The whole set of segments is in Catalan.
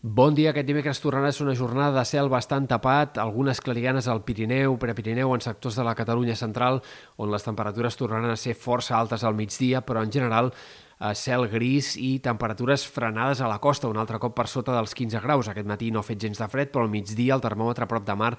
Bon dia. Aquest dimecres tornarà a ser una jornada de cel bastant tapat, algunes clarianes al Pirineu, Prepirineu, en sectors de la Catalunya central, on les temperatures tornaran a ser força altes al migdia, però en general eh, cel gris i temperatures frenades a la costa, un altre cop per sota dels 15 graus. Aquest matí no ha fet gens de fred, però al migdia el termòmetre a prop de mar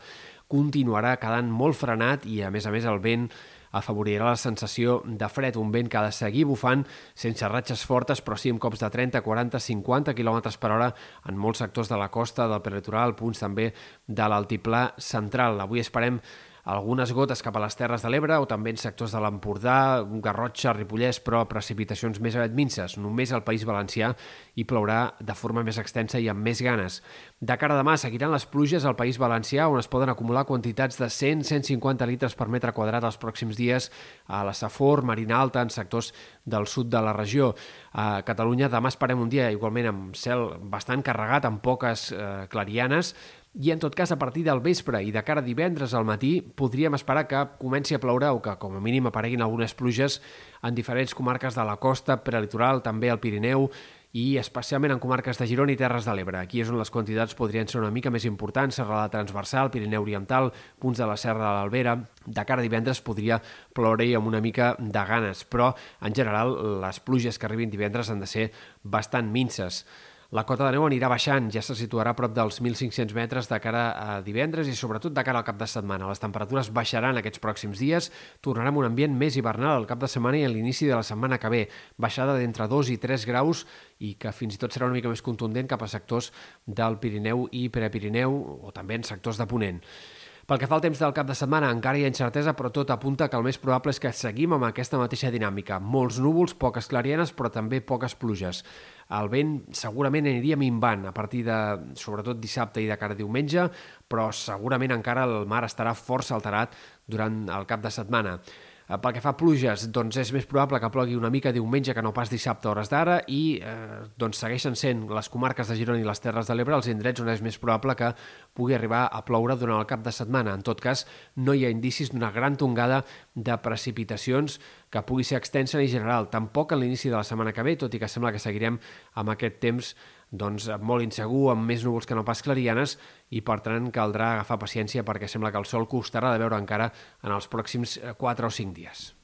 continuarà quedant molt frenat i, a més a més, el vent afavorirà la sensació de fred, un vent que ha de seguir bufant sense ratxes fortes, però sí amb cops de 30, 40, 50 km per hora en molts sectors de la costa, del peritoral, punts també de l'altiplà central. Avui esperem algunes gotes cap a les Terres de l'Ebre o també en sectors de l'Empordà, Garrotxa, Ripollès, però precipitacions més aviat minces. Només al País Valencià i plourà de forma més extensa i amb més ganes. De cara a demà seguiran les pluges al País Valencià on es poden acumular quantitats de 100-150 litres per metre quadrat els pròxims dies a la Safor, Marina Alta, en sectors del sud de la regió. A Catalunya demà esperem un dia igualment amb cel bastant carregat, amb poques eh, clarianes, i en tot cas a partir del vespre i de cara a divendres al matí podríem esperar que comenci a ploure o que com a mínim apareguin algunes pluges en diferents comarques de la costa, prelitoral, també al Pirineu i especialment en comarques de Girona i Terres de l'Ebre. Aquí és on les quantitats podrien ser una mica més importants, serrada transversal, Pirineu Oriental, punts de la Serra de l'Albera. De cara a divendres podria ploure amb una mica de ganes, però en general les pluges que arribin divendres han de ser bastant minces. La cota de neu anirà baixant, ja se situarà a prop dels 1.500 metres de cara a divendres i sobretot de cara al cap de setmana. Les temperatures baixaran aquests pròxims dies, tornarem un ambient més hivernal al cap de setmana i a l'inici de la setmana que ve, baixada d'entre 2 i 3 graus i que fins i tot serà una mica més contundent cap a sectors del Pirineu i Prepirineu o també en sectors de Ponent. Pel que fa al temps del cap de setmana, encara hi ha incertesa, però tot apunta que el més probable és que seguim amb aquesta mateixa dinàmica. Molts núvols, poques clarienes, però també poques pluges. El vent segurament aniria minvant a partir de, sobretot dissabte i de cara a diumenge, però segurament encara el mar estarà força alterat durant el cap de setmana. Eh, pel que fa a pluges, doncs és més probable que plogui una mica diumenge que no pas dissabte a hores d'ara i eh, doncs segueixen sent les comarques de Girona i les Terres de l'Ebre els indrets on és més probable que pugui arribar a ploure durant el cap de setmana. En tot cas, no hi ha indicis d'una gran tongada de precipitacions que pugui ser extensa i general, tampoc a l'inici de la setmana que ve, tot i que sembla que seguirem amb aquest temps doncs, molt insegur, amb més núvols que no pas clarianes, i per tant caldrà agafar paciència perquè sembla que el sol costarà de veure encara en els pròxims 4 o 5 dies.